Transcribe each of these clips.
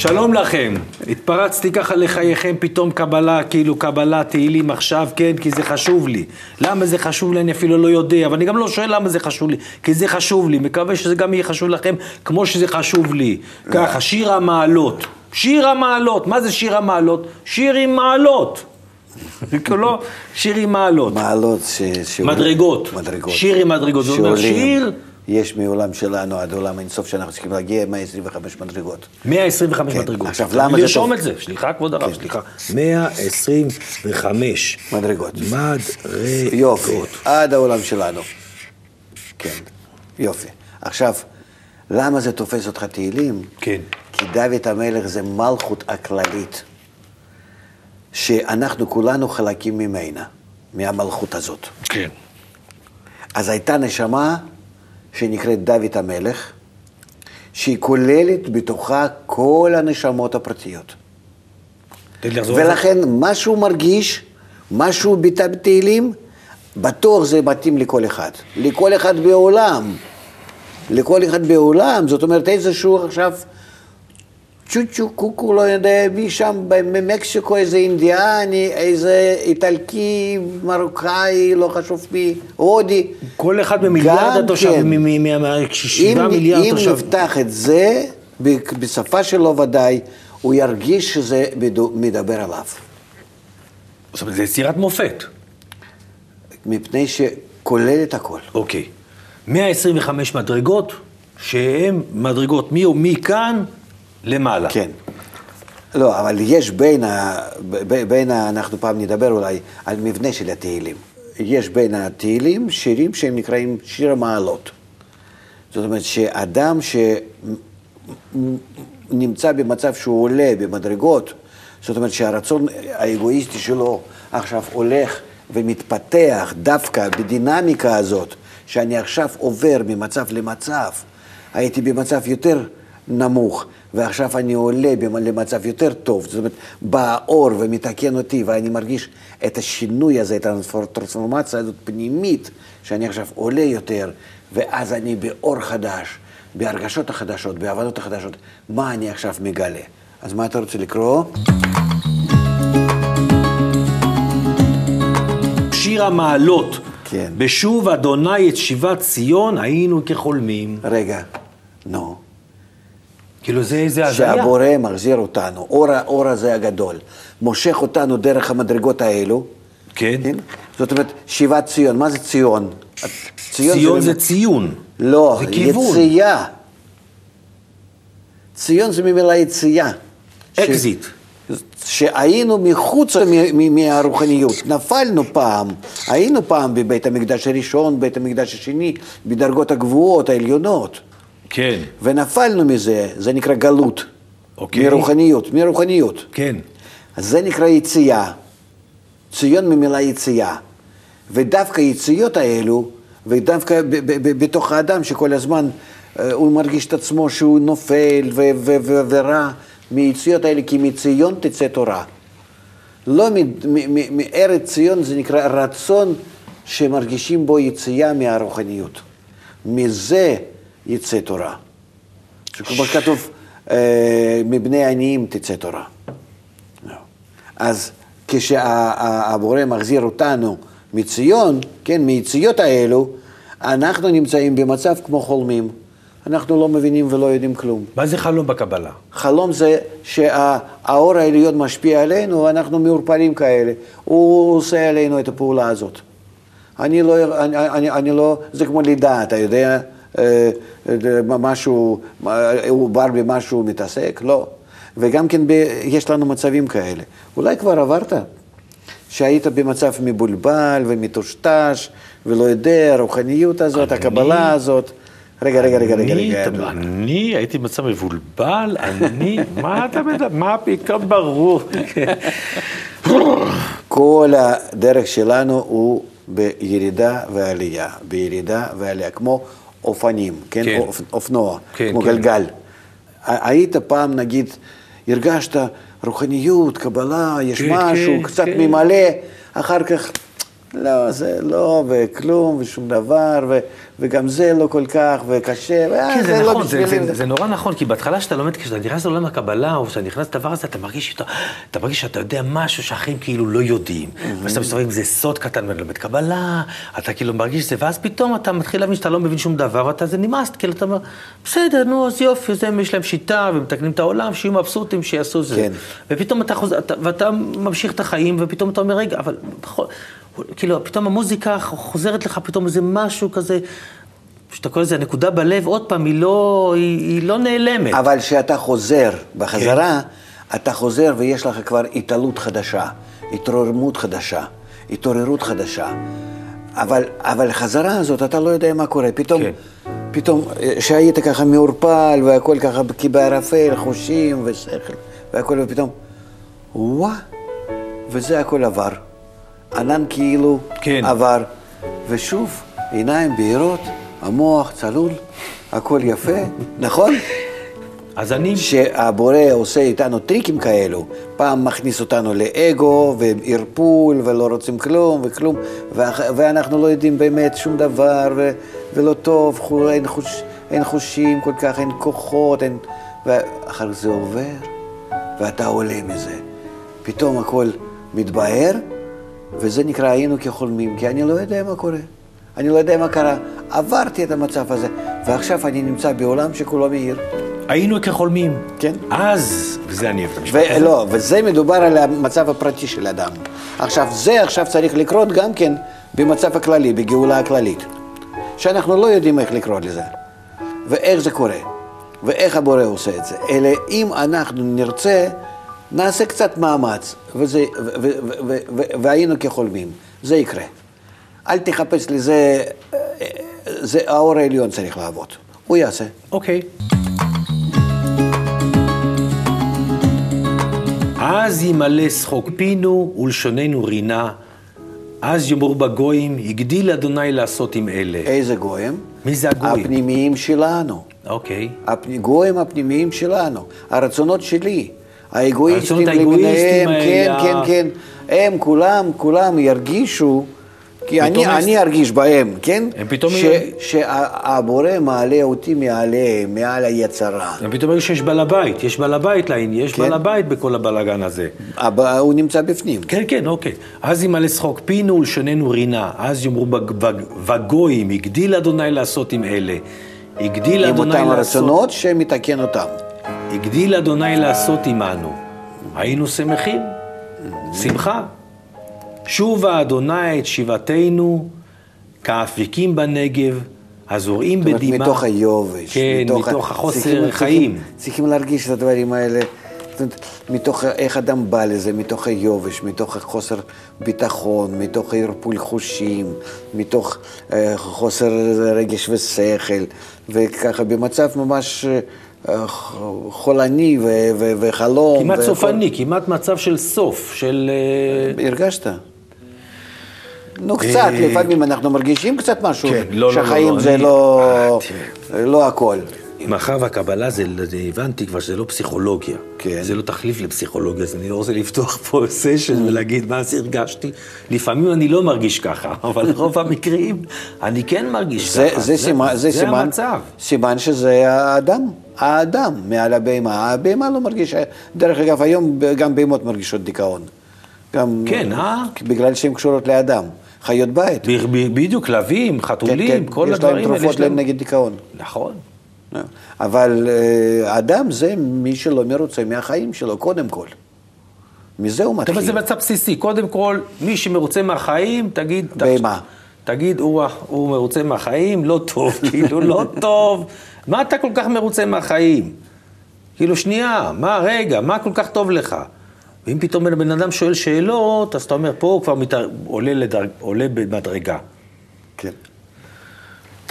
שלום לכם, התפרצתי ככה לחייכם, פתאום קבלה, כאילו קבלה, תהילים עכשיו, כן, כי זה חשוב לי. למה זה חשוב לי, אני אפילו לא יודע, אבל אני גם לא שואל למה זה חשוב לי, כי זה חשוב לי, מקווה שזה גם יהיה חשוב לכם כמו שזה חשוב לי. ככה, שיר המעלות. שיר המעלות, מה זה שיר המעלות? שיר עם מעלות. לא, שיר עם מעלות. מעלות ש... מדרגות. מדרגות. שיר עם מדרגות. זה אומר שעולים. שיר, יש מעולם שלנו עד עולם אינסוף שאנחנו צריכים להגיע 125 מדרגות. 125 כן, מדרגות. עכשיו, למה זה לרשום טוב? את זה, סליחה כבוד הרב, כן. סליחה. 125 מדרגות. מדרגות. יופי, עד העולם שלנו. כן, יופי. עכשיו, למה זה תופס אותך תהילים? כן. כי דוד המלך זה מלכות הכללית, שאנחנו כולנו חלקים ממנה, מהמלכות הזאת. כן. אז הייתה נשמה שנקראת דוד המלך, שהיא כוללת בתוכה כל הנשמות הפרטיות. ולכן מה שהוא מרגיש, מה שהוא ביטא בתהילים, בטוח זה מתאים לכל אחד. לכל אחד בעולם. לכל אחד בעולם. זאת אומרת, איזשהו עכשיו צ'וצ'ו קוקו, לא יודע מי שם ממקסיקו, איזה אינדיאני, איזה איטלקי, מרוקאי, לא חשוב מי, הודי. כל אחד במיליארד התושבים, כן. משבעה אם, מיליארד אם תושבים. נפתח את זה, ב- בשפה שלו ודאי, הוא ירגיש שזה מדבר עליו. זאת אומרת, זה יצירת מופת. מפני שכולל את הכל. אוקיי. 125 מדרגות, שהן מדרגות מי- מכאן למעלה. כן. לא, אבל יש בין, ה... ב- בין ה... אנחנו פעם נדבר אולי על מבנה של התהילים. יש בין התהילים שירים שהם נקראים שיר המעלות. זאת אומרת שאדם שנמצא במצב שהוא עולה במדרגות, זאת אומרת שהרצון האגואיסטי שלו עכשיו הולך ומתפתח דווקא בדינמיקה הזאת, שאני עכשיו עובר ממצב למצב, הייתי במצב יותר נמוך, ועכשיו אני עולה למצב יותר טוב, זאת אומרת, בא האור ומתקן אותי, ואני מרגיש את השינוי הזה, את הטרנספורמציה הזאת פנימית, שאני עכשיו עולה יותר, ואז אני באור חדש, בהרגשות החדשות, בהבנות החדשות, מה אני עכשיו מגלה. אז מה אתה רוצה לקרוא? שיר המעלות. כן. בשוב אדוני את שיבת ציון היינו כחולמים. רגע, נו. כאילו זה איזה הזיה. שהבורא מחזיר אותנו, אור, האור הזה הגדול, מושך אותנו דרך המדרגות האלו. כן. כן? זאת אומרת, שיבת ציון, מה זה ציון? ציון זה באמת- ציון. לא, זה כיוון. יציאה. ציון זה ממילה יציאה. ש- אקזיט. שהיינו מחוץ מהרוחניות, נפלנו פעם, היינו פעם בבית המקדש הראשון, בית המקדש השני, בדרגות הגבוהות, העליונות, כן. ונפלנו מזה, זה נקרא גלות, אוקיי. מרוחניות, מרוחניות. כן. אז זה נקרא יציאה, ציון ממילה יציאה, ודווקא היציאות האלו, ודווקא בתוך האדם שכל הזמן אה, הוא מרגיש את עצמו שהוא נופל ו- ו- ו- ורע, מיציאות האלה, כי מציון תצא תורה. לא מ- מ- מ- מארץ ציון זה נקרא רצון שמרגישים בו יציאה מהרוחניות. מזה יצא תורה. כמו שכתוב, אה, מבני עניים תצא תורה. אז כשהבורא מחזיר אותנו מציון, כן, מיציאות האלו, אנחנו נמצאים במצב כמו חולמים. אנחנו לא מבינים ולא יודעים כלום. מה זה חלום בקבלה? חלום זה שהאור העליון משפיע עלינו, ואנחנו מעורפלים כאלה. הוא עושה עלינו את הפעולה הזאת. אני לא, אני, אני, אני לא, זה כמו לידה, אתה יודע, משהו, עובר במה שהוא מתעסק? לא. וגם כן ב, יש לנו מצבים כאלה. אולי כבר עברת, שהיית במצב מבולבל ומטושטש, ולא יודע, הרוחניות הזאת, אני- הקבלה הזאת, רגע, רגע, רגע, רגע, רגע. אני הייתי במצב מבולבל, אני, מה אתה מדבר, מה פתאום ברור. כל הדרך שלנו הוא בירידה ועלייה, בירידה ועלייה, כמו אופנים, כן? כן. אופ, אופנוע, כן, כמו כן. גלגל. היית פעם, נגיד, הרגשת רוחניות, קבלה, יש כן, משהו, כן, קצת כן. ממלא, אחר כך, לא, זה לא, וכלום, ושום דבר, ו, וגם זה לא כל כך, וקשה, כן, זה לא נכון, זה, בשבילי. זה, זה נורא נכון, כי בהתחלה שאתה לומד, כשאתה נכנס לעולם הקבלה, או כשאתה נכנס לדבר הזה, אתה מרגיש, שאתה, אתה מרגיש שאתה יודע משהו שאחרים כאילו לא יודעים. ואז אתה מסתובב עם איזה סוד קטן ואתה לומד קבלה, אתה כאילו מרגיש זה, ואז פתאום אתה מתחיל להבין שאתה לא מבין שום דבר, ואתה זה נמאס, כאילו אתה אומר, בסדר, נו, אז יופי, זה, יש להם שיטה, ומתקנים את העולם, שיהיו מבסוטים, שיעשו זה. כן. ופתאום אתה חוזר, אתה, ואתה ממשיך את החיים, ופתאום אתה אומר, רגע, אבל בכל, כאילו, פתאום המוזיקה חוזרת לך, פתאום איזה משהו כזה, שאתה קורא לזה הנקודה בלב, עוד פעם, היא לא, היא, היא לא נעלמת. אבל כשאתה חוזר בחזרה, אתה חוזר ויש לך כבר התעלות חדשה, התרוממות חדשה, התעוררות חדשה. אבל, אבל חזרה הזאת, אתה לא יודע מה קורה. פתאום, כן. פתאום, אה, שהיית ככה מעורפל והכל ככה בערפל, חושים ושכל והכל, ופתאום, וואה, וזה הכל עבר. ענן כאילו כן. עבר, ושוב, עיניים בהירות, המוח צלול, הכל יפה, נכון? אז אני... שהבורא עושה איתנו טריקים כאלו, פעם מכניס אותנו לאגו וערפול ולא רוצים כלום וכלום, ואח, ואנחנו לא יודעים באמת שום דבר ו, ולא טוב, אין, חוש, אין חושים כל כך, אין כוחות, אין, ואחר כך זה עובר ואתה עולה מזה. פתאום הכל מתבהר וזה נקרא היינו כחולמים, כי אני לא יודע מה קורה. אני לא יודע מה קרה. עברתי את המצב הזה, ועכשיו אני נמצא בעולם שכולו מאיר. היינו כחולמים. כן. אז, וזה אני אוהב את המשפט הזה. ולא, וזה מדובר על המצב הפרטי של אדם. עכשיו, זה עכשיו צריך לקרות גם כן במצב הכללי, בגאולה הכללית. שאנחנו לא יודעים איך לקרוא לזה, ואיך זה קורה, ואיך הבורא עושה את זה. אלא אם אנחנו נרצה, נעשה קצת מאמץ, וזה, ו, ו, ו, ו, ו, והיינו כחולמים. זה יקרה. אל תחפש לזה, אה, זה האור העליון צריך לעבוד. הוא יעשה. אוקיי. אז ימלא שחוק פינו ולשוננו רינה, אז יאמרו בגויים, הגדיל אדוני לעשות עם אלה. איזה גויים? מי זה הגויים? הפנימיים שלנו. אוקיי. הגויים הפנימיים שלנו, הרצונות שלי, האגואיסטים למיניהם, כן, כן, כן, הם כולם, כולם ירגישו, כי אני, פתאום יש- אני ארגיש בהם, כן? הם פתאום- ש, שהבורא מעלה אותי מעליהם, מעל היצרה. ופתאום אומרים שיש בעל הבית, יש בעל הבית לעניין, יש כן. בעל הבית בכל הבלאגן הזה. הבא, הוא נמצא בפנים. כן, כן, אוקיי. אז ימלא שחוק פינו ולשוננו רינה, אז יאמרו בג- בג- בגויים, הגדיל אדוני לעשות עם אלה. הגדיל עם אדוני אותם לעשות... הרצונות שמתקן אותם. הגדיל אדוני לעשות עמנו. היינו שמחים, שמחה. שובה אדוני את שיבתנו, כאפיקים בנגב, הזורעים זאת אומרת, בדמעה. מתוך היובש. כן, מתוך, ה- החוסר צריכים- חיים. צריכים, צריכים להרגיש את הדברים האלה. אומרת, מתוך איך אדם בא לזה, מתוך היובש, מתוך החוסר ביטחון, מתוך הערפול חושים, מתוך אה, חוסר רגש ושכל, וככה במצב ממש אה, חולני ו- ו- וחלום. כמעט והכל. סופני, כמעט מצב של סוף, של... אה, הרגשת? נו, קצת, לפעמים אנחנו מרגישים קצת משהו, כן, לא, לא, שהחיים לא, זה אני- לא, אה, לא הכל. מאחר והקבלה זה, זה הבנתי כבר שזה לא פסיכולוגיה. כן. זה לא תחליף לפסיכולוגיה, אז אני לא רוצה לפתוח פה סשן ולהגיד מה אז הרגשתי. לפעמים אני לא מרגיש ככה, אבל רוב המקרים אני כן מרגיש זה, ככה. זה, סימן, זה, זה סימן, המצב. סימן שזה האדם, האדם מעל הבהמה. הבהמה לא מרגישה, דרך אגב, היום גם בהמות מרגישות דיכאון. גם כן, אה? בגלל שהן קשורות לאדם. חיות בית. בדיוק, כלבים, חתולים, כל יש הדברים להם האלה. תרופות יש להם- נגד דיכאון. נכון. אבל אה, אדם זה מי שלא מרוצה מהחיים שלו, קודם כל. מזה הוא זאת אומרת, זה מתחיל. מצב בסיסי. קודם כל, מי שמרוצה מהחיים, תגיד... בהמה. תגיד, הוא, הוא מרוצה מהחיים, לא טוב, כאילו, לא טוב. מה אתה כל כך מרוצה מהחיים? כאילו, שנייה, מה, רגע, מה כל כך טוב לך? ואם פתאום בן אדם שואל שאלות, אז אתה אומר, פה הוא כבר מת... עולה, לדרג... עולה במדרגה. כן.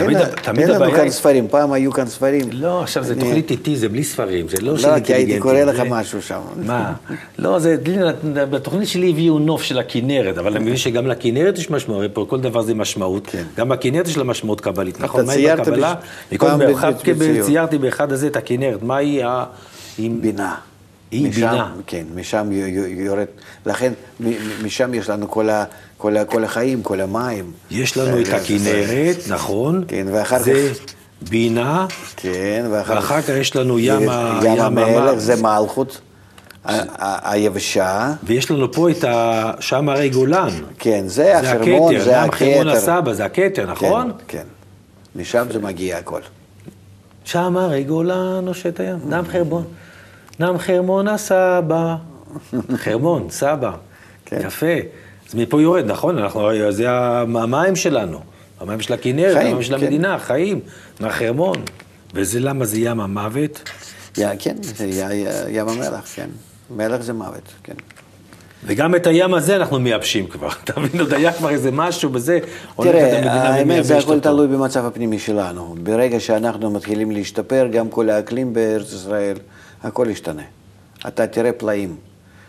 תמיד- תן- תמיד תן לנו הבעיה כאן ספרים, פעם היו כאן ספרים. לא, עכשיו זה תוכנית איתי, זה בלי ספרים, זה לא של לא, כי הייתי אינטליגנטים, קורא לך משהו שם. מה? לא, זה, בתוכנית שלי הביאו נוף של הכנרת, אבל אני מבין שגם לכנרת יש משמעות, הרי פה כל דבר זה משמעות. כן. גם בכנרת יש לה משמעות קבלית, נכון? מה היא ציירת בקבלה? בש- מקודם פעם. ציירתי באחד הזה את הכנרת, מה היא ה... בינה. היא משם, בינה. כן, משם יורד. לכן, משם יש לנו כל, ה, כל, ה, כל החיים, כל המים. יש לנו את זה- זה- הכנרת, נכון? כן, ואחר זה בינה, כן, ואחר, ואחר כך יש לנו ים ה- ים ים המלך, המ- זה מלכות, היבשה. ויש לנו פה את ה... שם הרי גולן. כן, זה זה החרמון, הכתר, זה חרמון. הסבא, זה הכתר, נכון? כן, כן. משם זה מגיע הכל. שם הרי גולן נושט הים, דם חרמון. דם חרמון הסבא. חרמון, סבא. כן. יפה. אז מפה יורד, נכון? אנחנו, זה המים שלנו. המים של הכנרת, המים של כן. המדינה, חיים, מהחרמון. וזה למה זה ים המוות? יא, כן, זה י- י- ים המלח, כן. מלח זה מוות, כן. וגם את הים הזה אנחנו מייבשים כבר. אתה מבין, עוד היה כבר איזה משהו בזה, תראה, האמת זה הכל. תלוי במצב הפנימי שלנו. ברגע שאנחנו מתחילים להשתפר, גם כל האקלים בארץ ישראל, הכל ישתנה. אתה תראה פלאים.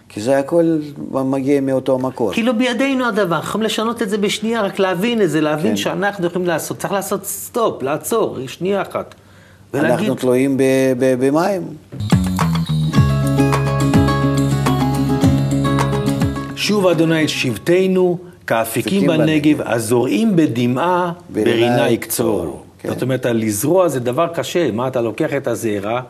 כי זה הכל מגיע מאותו מקור. כאילו בידינו הדבר, יכולים לשנות את זה בשנייה, רק להבין את זה, להבין כן. שאנחנו יכולים לעשות, צריך לעשות סטופ, לעצור, שנייה אחת. ולהגיד, אנחנו תלויים ב- ב- במים. שוב אדוני את שבטנו, כאפיקים אפיקים בנגב, הזורעים בדמעה, ברינה יקצורו. כן. זאת אומרת, לזרוע זה דבר קשה, מה אתה לוקח את הזרע,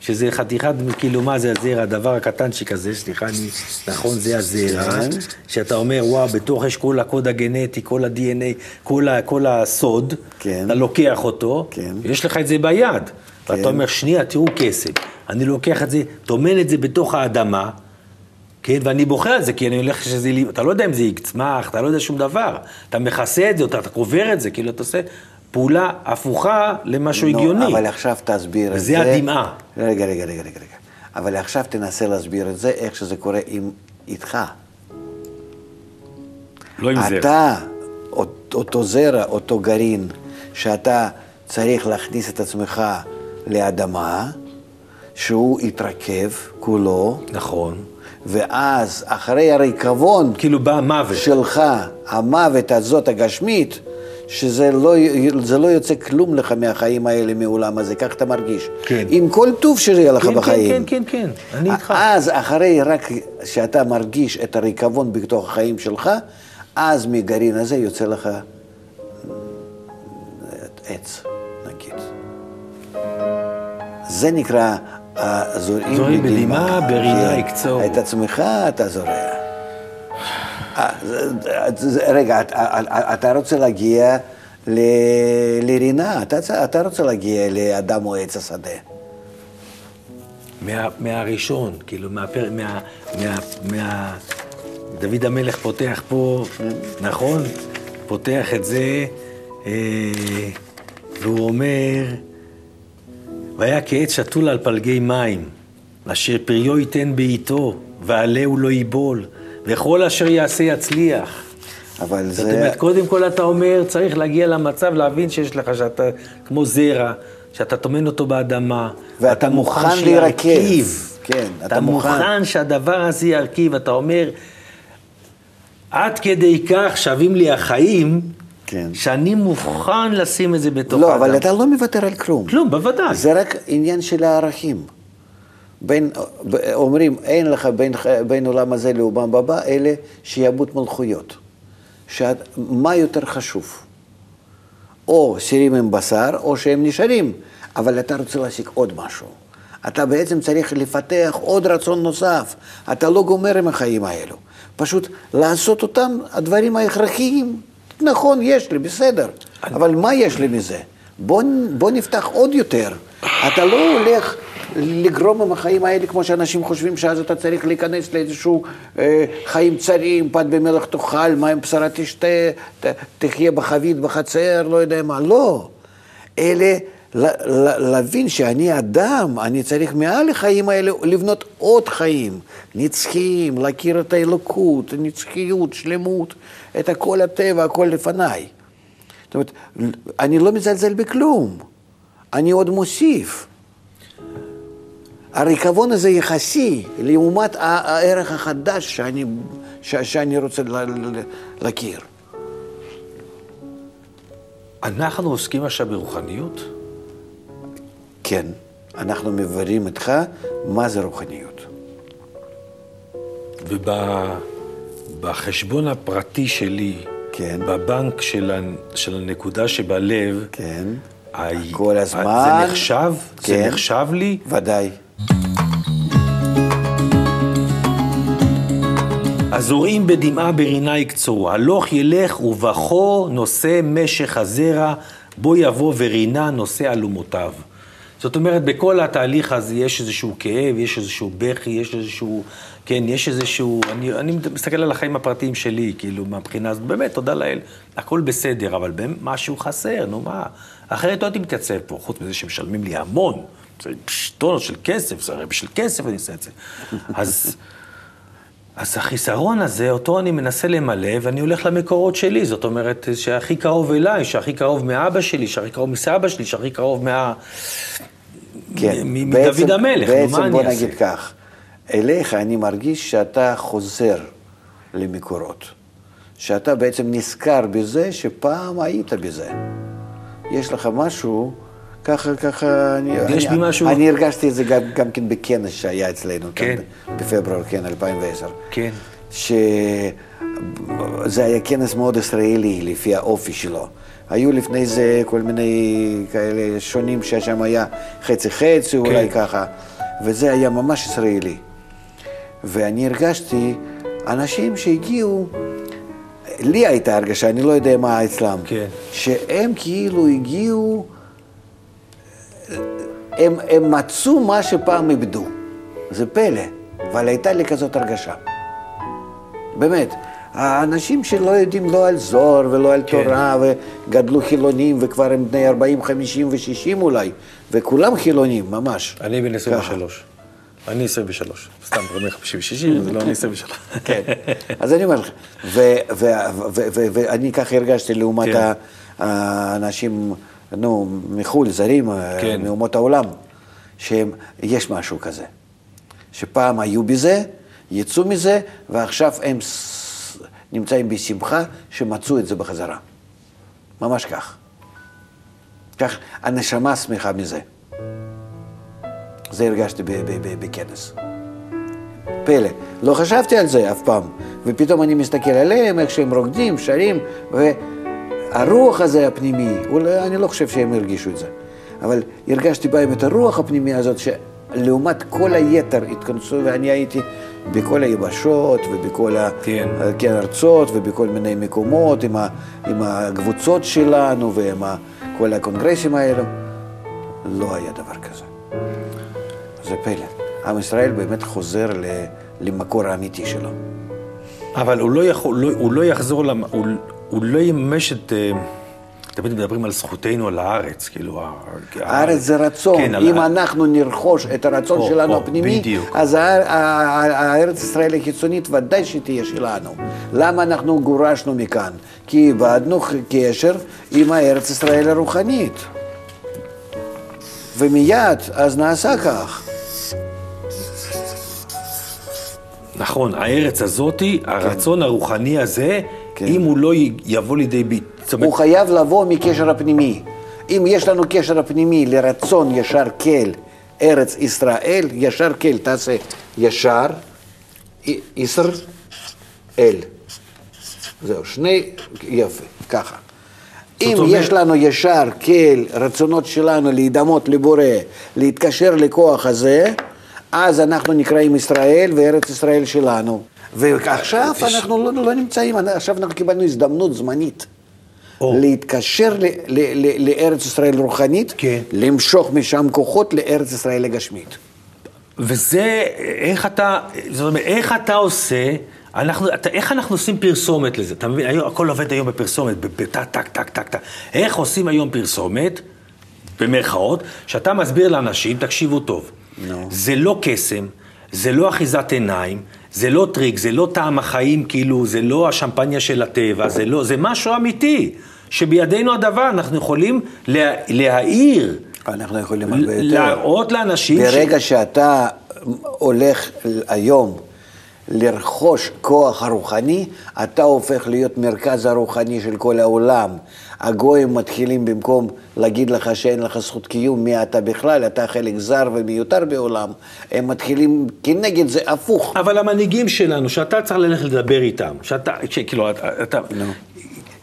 שזה חתיכת, כאילו, מה זה הזרע, הדבר הקטנצ'יק הזה, סליחה, אני, נכון, זה הזרע, כן. שאתה אומר, וואו, בתוך יש כל הקוד הגנטי, כל ה-DNA, כל, ה, כל הסוד, כן. אתה לוקח אותו, כן. יש לך את זה ביד, כן. ואתה אומר, שנייה, תראו קסם, אני לוקח את זה, טומן את זה בתוך האדמה, כן, ואני בוחר את זה, כי אני הולך שזה, אתה לא יודע אם זה יצמח, אתה לא יודע שום דבר. אתה מכסה את זה, אתה, אתה קובר את זה, כאילו אתה עושה פעולה הפוכה למשהו נו, הגיוני. אבל עכשיו תסביר את וזה זה. הדמעה. רגע, רגע, רגע, רגע. אבל עכשיו תנסה להסביר את זה, איך שזה קורה עם, איתך. לא עם זה. אתה, אות- אותו זרע, אותו גרעין, שאתה צריך להכניס את עצמך לאדמה, שהוא יתרכב כולו, נכון. ואז אחרי הריקבון כאילו בא מוות. שלך, המוות הזאת הגשמית, שזה לא, זה לא יוצא כלום לך מהחיים האלה, מעולם הזה, כך אתה מרגיש. כן. עם כל טוב שיהיה לך כן, בחיים. כן, כן, כן, כן, אני איתך. אז אחרי רק שאתה מרגיש את הריקבון בתוך החיים שלך, אז מגרעין הזה יוצא לך עץ, נגיד. זה נקרא הזורעים זורעים בדמעה, ברינה כן. יקצור. את עצמך אתה זורע. אה, זה- זה- רגע, אתה- רוצה להגיע לרינה, אתה רוצה להגיע לאדם או עץ השדה. מה, מהראשון, כאילו, מהפר, מה, מה, מה... דוד המלך פותח פה, נכון? פותח את זה, אה, והוא אומר, והיה כעץ שתול על פלגי מים, אשר פריו ייתן בעיתו, ועלהו לא ייבול, וכל אשר יעשה יצליח. אבל זאת זה... אומרת, קודם כל אתה אומר, צריך להגיע למצב, להבין שיש לך, שאתה כמו זרע, שאתה טומן אותו באדמה. ואתה מוכן להירקב. כן, אתה, אתה מוכן. מוכן שהדבר הזה ירכיב, אתה אומר, עד כדי כך שווים לי החיים, כן. שאני מוכן לשים את זה בתוך לא, האדם. אבל אתה לא מוותר על כלום. כלום, בוודאי. זה רק עניין של הערכים. בין, אומרים, אין לך בין, בין עולם הזה לעולם הבא, אלה שיעבוד מלכויות. שאת, מה יותר חשוב? או סירים עם בשר, או שהם נשארים, אבל אתה רוצה להשיג עוד משהו. אתה בעצם צריך לפתח עוד רצון נוסף. אתה לא גומר עם החיים האלו. פשוט לעשות אותם הדברים ההכרחיים. נכון, יש לי, בסדר. אבל מה יש לי מזה? בוא, בוא נפתח עוד יותר. אתה לא הולך לגרום עם החיים האלה כמו שאנשים חושבים שאז אתה צריך להיכנס לאיזשהו אה, חיים צרים, פת במלח תאכל, מים בשרה תשתה, ת, תחיה בחבית, בחצר, לא יודע מה. לא. אלה, להבין שאני אדם, אני צריך מעל החיים האלה לבנות עוד חיים נצחיים, להכיר את האלוקות, נצחיות, שלמות, את כל הטבע, הכל לפניי. זאת אומרת, אני לא מזלזל בכלום, אני עוד מוסיף. הריקבון הזה יחסי לעומת הערך החדש שאני, ש, שאני רוצה להכיר. אנחנו עוסקים עכשיו ברוחניות? כן, אנחנו מבררים איתך מה זה רוחניות. ובחשבון הפרטי שלי, כן. בבנק של, ה, של הנקודה שבלב, כן, ה- כל הזמן. זה נחשב? כן. זה נחשב לי? ודאי. הזורעים בדמעה ברינה יקצרו, הלוך ילך ובכו נושא משך הזרע, בו יבוא ורינה נושא אלומותיו. זאת אומרת, בכל התהליך הזה יש איזשהו כאב, יש איזשהו בכי, יש איזשהו, כן, יש איזשהו, אני, אני מסתכל על החיים הפרטיים שלי, כאילו, מהבחינה הזאת, באמת, תודה לאל, הכל בסדר, אבל משהו חסר, נו מה, אחרת לא הייתי מתייצב פה, חוץ מזה שמשלמים לי המון, זה טונות של כסף, זה הרי בשביל כסף אני עושה את זה. אז... אז החיסרון הזה, אותו אני מנסה למלא, ואני הולך למקורות שלי. זאת אומרת, שהכי קרוב אליי, שהכי קרוב מאבא שלי, שהכי קרוב מסבא שלי, שהכי קרוב מה... כן. בעצם- מדוד המלך, בעצם מה בוא אני אעשה? נגיד כך, אליך אני מרגיש שאתה חוזר למקורות. שאתה בעצם נזכר בזה שפעם היית בזה. יש לך משהו, ככה, ככה, אני, יש אני, לי משהו- אני הרגשתי את זה גם, גם כן בכנס שהיה אצלנו, כן. כאן בפברואר, כן, 2010. כן. שזה היה כנס מאוד ישראלי לפי האופי שלו. היו לפני זה כל מיני כאלה שונים ששם היה חצי חצי, אולי ככה, וזה היה ממש ישראלי. ואני הרגשתי אנשים שהגיעו, לי הייתה הרגשה, אני לא יודע מה אצלם, כן. שהם כאילו הגיעו, הם, הם מצאו מה שפעם איבדו. זה פלא, אבל הייתה לי כזאת הרגשה. באמת, האנשים שלא יודעים לא על זוהר ולא על כן. תורה וגדלו חילונים וכבר הם בני 40, 50 ו-60 אולי, וכולם חילונים, ממש. אני בן ככה. 23. אני 23. סתם, אומר 50 ו-60, זה לא אני 23. כן, אז אני אומר לך, ואני ככה הרגשתי לעומת כן. האנשים, נו, מחו"ל, זרים, כן. מאומות העולם, שיש משהו כזה. שפעם היו בזה, יצאו מזה, ועכשיו הם נמצאים בשמחה שמצאו את זה בחזרה. ממש כך. כך הנשמה שמחה מזה. זה הרגשתי ב- ב- ב- בכנס. פלא. לא חשבתי על זה אף פעם. ופתאום אני מסתכל עליהם, איך שהם רוקדים, שרים, והרוח הזה הפנימי, אולי, אני לא חושב שהם הרגישו את זה, אבל הרגשתי בהם את הרוח הפנימי הזאת, שלעומת כל היתר התכנסו, ואני הייתי בכל היבשות ובכל כן. כן, ארצות ובכל מיני מקומות, עם, ה, עם הקבוצות שלנו ועם ה, כל הקונגרסים האלו. לא היה דבר כזה. זה פלא. עם ישראל באמת חוזר ל, למקור האמיתי שלו. אבל הוא לא, יכול, לא, הוא לא יחזור, למ, הוא, הוא לא יממש את... אה, תמיד מדברים על זכותנו על הארץ, כאילו... הארץ זה רצון. כן, על אם ה- אנחנו נרכוש את הרצון או, שלנו או, הפנימי, בדיוק. אז הארץ ישראל החיצונית ודאי שתהיה שלנו. למה אנחנו גורשנו מכאן? כי איבדנו קשר עם הארץ ישראל הרוחנית. ומיד אז נעשה כך. נכון, הארץ הזאתי, הרצון הרוחני הזה, כן. אם הוא לא יבוא לידי ביט... זאת אומרת, הוא חייב לבוא מקשר הפנימי. אם יש לנו קשר הפנימי לרצון ישר כל ארץ ישראל, ישר כל, תעשה ישר, י- ישר, אל. זהו, שני, יפה, ככה. אם אומרת- יש לנו ישר כל רצונות שלנו להידמות לבורא, להתקשר לכוח הזה, אז אנחנו נקראים ישראל וארץ ישראל שלנו. ועכשיו אנחנו לא, לא נמצאים, עכשיו אנחנו קיבלנו הזדמנות זמנית. או. להתקשר ל, ל, ל, לארץ ישראל רוחנית, כן. למשוך משם כוחות לארץ ישראל הגשמית. וזה, איך אתה, זאת אומרת, איך אתה עושה, אנחנו, אתה, איך אנחנו עושים פרסומת לזה? אתה מבין, היום, הכל עובד היום בפרסומת, בטק, טק, טק, טק, טק. איך עושים היום פרסומת, במרכאות, שאתה מסביר לאנשים, תקשיבו טוב, נו. זה לא קסם, זה לא אחיזת עיניים, זה לא טריק, זה לא טעם החיים, כאילו, זה לא השמפניה של הטבע, זה לא, זה משהו אמיתי. שבידינו הדבר, אנחנו יכולים לה, להעיר, אנחנו יכולים הרבה יותר. להראות לאנשים... ברגע שאתה הולך היום לרכוש כוח הרוחני, אתה הופך להיות מרכז הרוחני של כל העולם. הגויים מתחילים במקום להגיד לך שאין לך זכות קיום, מי אתה בכלל, אתה חלק זר ומיותר בעולם, הם מתחילים כנגד זה הפוך. אבל המנהיגים שלנו, שאתה צריך ללכת לדבר איתם, שאתה, כאילו, אתה, אתה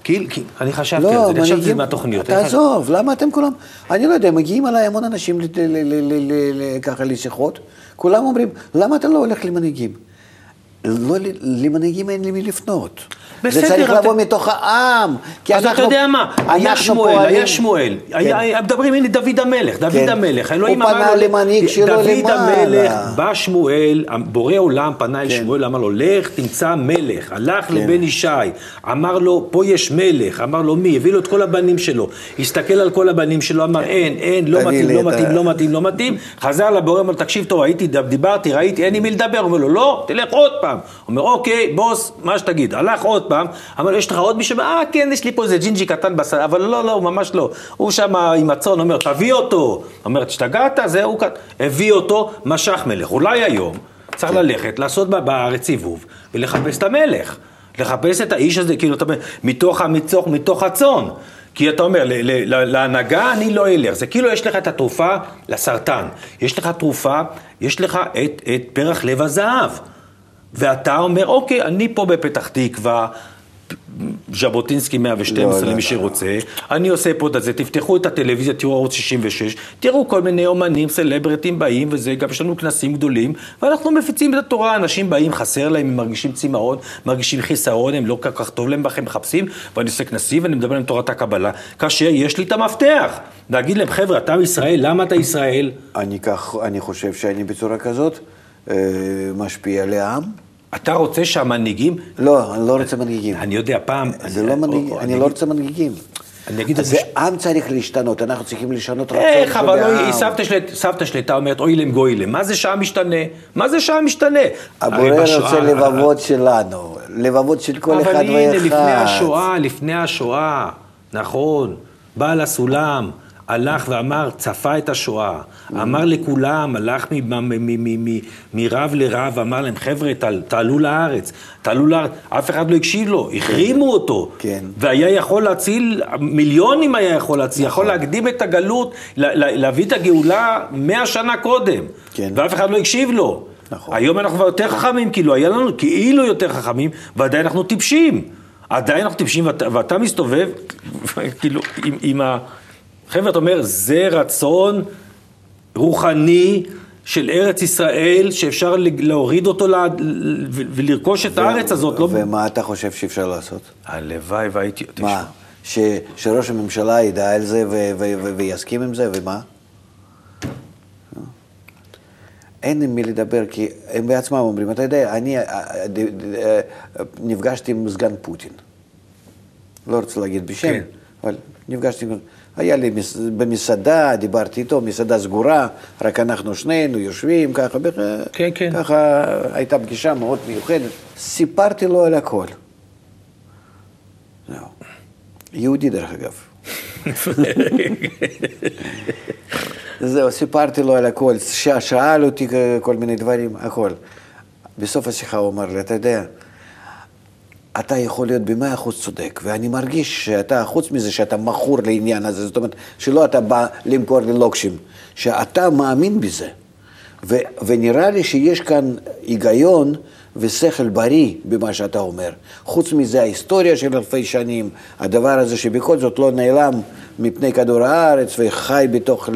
כאילו, אני חשבתי לא, על זה, אני חשבתי מנהיגים- מהתוכניות. תעזוב, למה אתם כולם... אני לא יודע, מגיעים אליי המון אנשים ככה לשיחות, כולם אומרים, למה אתה לא הולך למנהיגים? לא, למנהיגים אין למי לפנות. בסדר, זה צריך אתה- לבוא מתוך העם. כי אז אתה אנחנו- יודע מה, היה שמואל, פועלים- היה שמואל, היה- היה- מדברים, הנה דוד המלך, דוד כן. המלך, הוא פנה למנהיג שלו דוד למעלה. המלך, בא שמואל, בורא עולם פנה אל כן. שמואל, אמר לו, לך תמצא מלך, הלך כן. לבן ישי, אמר לו, פה יש מלך, אמר לו מי, הביא לו את כל הבנים שלו, הסתכל על כל הבנים שלו, אמר אין, אין, לא מתאים, לא מתאים, לא מתאים, לא מתאים, חזר לבורא, אמר תקשיב טוב, הייתי, דיברתי, ראיתי, אין עם מי לדבר, אומר לו, לא, תלך עוד פעם, אומר, אוקיי, בוס, מה שתגיד, הלך עוד פעם, אמר יש לך עוד מישהו? אה, כן, יש לי פה איזה ג'ינג'י קטן בסל, אבל לא, לא, ממש לא. הוא שם עם הצאן, אומר, תביא אותו. אומר, השתגעת? זהו, כאן. הביא אותו, משך מלך. אולי היום צריך ללכת, לעשות בארץ סיבוב, ולחפש את המלך. לחפש את האיש הזה, כאילו, אתה אומר, מתוך, מתוך, מתוך הצאן. כי אתה אומר, להנהגה אני לא אלך. זה כאילו יש לך את התרופה לסרטן. יש לך תרופה, יש לך את, את פרח לב הזהב. ואתה אומר, אוקיי, אני פה בפתח תקווה, ז'בוטינסקי 112 לא, לא, למי לא, שרוצה, אני עושה פה את זה, תפתחו את הטלוויזיה, תראו ערוץ 66, תראו כל מיני אומנים, סלבריטים באים וזה, גם יש לנו כנסים גדולים, ואנחנו מפיצים את התורה, אנשים באים, חסר להם, הם מרגישים צמאון, מרגישים חיסרון, הם לא כל כך טוב להם בכם, מחפשים, ואני עושה כנסים ואני מדבר על תורת הקבלה, כאשר יש לי את המפתח, להגיד להם, חבר'ה, אתה ישראל, למה אתה ישראל? אני, כך, אני חושב שאני בצורה כזאת משפיע על העם. אתה רוצה שהמנהיגים, לא, אני לא רוצה מנהיגים. אני יודע, פעם... זה אני- לא מנהיג, או- אני אני לא רוצה מנהיגים. אני אגיד את זה זה... עם צריך להשתנות, אנחנו צריכים לשנות רצון איך, אבל שבעם. אוי, סבתא שלי, סבתא הייתה אומרת, אוי להם גוי להם, מה זה שעה משתנה? מה זה שעה משתנה? הבורא רוצה לבבות שלנו, לבבות של כל אחד אבל ואחד. הנה, לפני השואה, לפני השואה, נכון, בעל הסולם הלך ואמר, צפה את השואה, אמר לכולם, הלך מ- מ- מ- מ- מ- מרב לרב, אמר להם, חבר'ה, תעל- תעלו לארץ, תעלו לארץ, אף אחד לא הקשיב לו, החרימו אותו, כן. והיה יכול להציל, מיליונים היה יכול להציל, יכול להקדים את הגלות, לה- לה- להביא את הגאולה מאה שנה קודם, כן. ואף אחד לא הקשיב לו. נכון. היום אנחנו כבר יותר חכמים, כאילו, היה לנו כאילו יותר חכמים, ועדיין אנחנו טיפשים. עדיין אנחנו טיפשים, ואתה, ואתה מסתובב, כאילו, עם, עם ה... חבר'ה, אתה אומר, זה רצון רוחני של ארץ ישראל, שאפשר להוריד אותו לה, ו- ולרכוש את הארץ הזאת, לא... ומה אתה חושב שאפשר לעשות? הלוואי והייתי... מה? ש, שראש הממשלה ידע על זה ו, ו, ו, ויסכים עם זה, ומה? אין עם מי לדבר, כי הם בעצמם אומרים, אתה יודע, אני אה, אה, נפגשתי עם סגן פוטין. לא רוצה להגיד בשם, כן. אבל נפגשתי עם... היה לי מס- במסעדה, דיברתי איתו, מסעדה סגורה, רק אנחנו שנינו יושבים, ככה, כן, כן. ככה הייתה פגישה מאוד מיוחדת. סיפרתי לו על הכל. זהו. יהודי דרך אגב. זהו, סיפרתי לו על הכל, שאל אותי כל מיני דברים, הכל. בסוף השיחה הוא אמר לי, אתה יודע, אתה יכול להיות במאה אחוז צודק, ואני מרגיש שאתה, חוץ מזה שאתה מכור לעניין הזה, זאת אומרת, שלא אתה בא למכור לי לוקשים, שאתה מאמין בזה. ו- ונראה לי שיש כאן היגיון ושכל בריא במה שאתה אומר. חוץ מזה, ההיסטוריה של אלפי שנים, הדבר הזה שבכל זאת לא נעלם מפני כדור הארץ וחי בתוך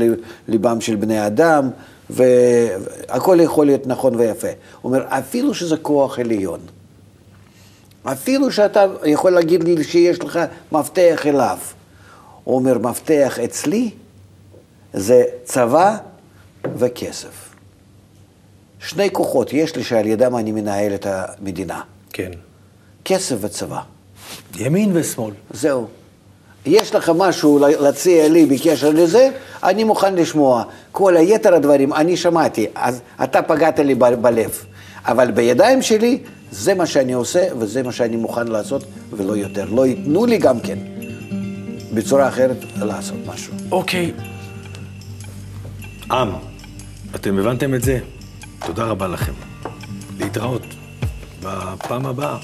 ליבם של בני אדם, והכל יכול להיות נכון ויפה. הוא אומר, אפילו שזה כוח עליון. אפילו שאתה יכול להגיד לי שיש לך מפתח אליו. הוא אומר, מפתח אצלי זה צבא וכסף. שני כוחות יש לי שעל ידם אני מנהל את המדינה. כן. כסף וצבא. ימין ושמאל. זהו. יש לך משהו להציע לי בקשר לזה, אני מוכן לשמוע. כל היתר הדברים, אני שמעתי, אז אתה פגעת לי ב- בלב. אבל בידיים שלי, זה מה שאני עושה וזה מה שאני מוכן לעשות ולא יותר. לא ייתנו לי גם כן. בצורה אחרת לעשות משהו. אוקיי. עם, אתם הבנתם את זה? תודה רבה לכם. להתראות בפעם הבאה.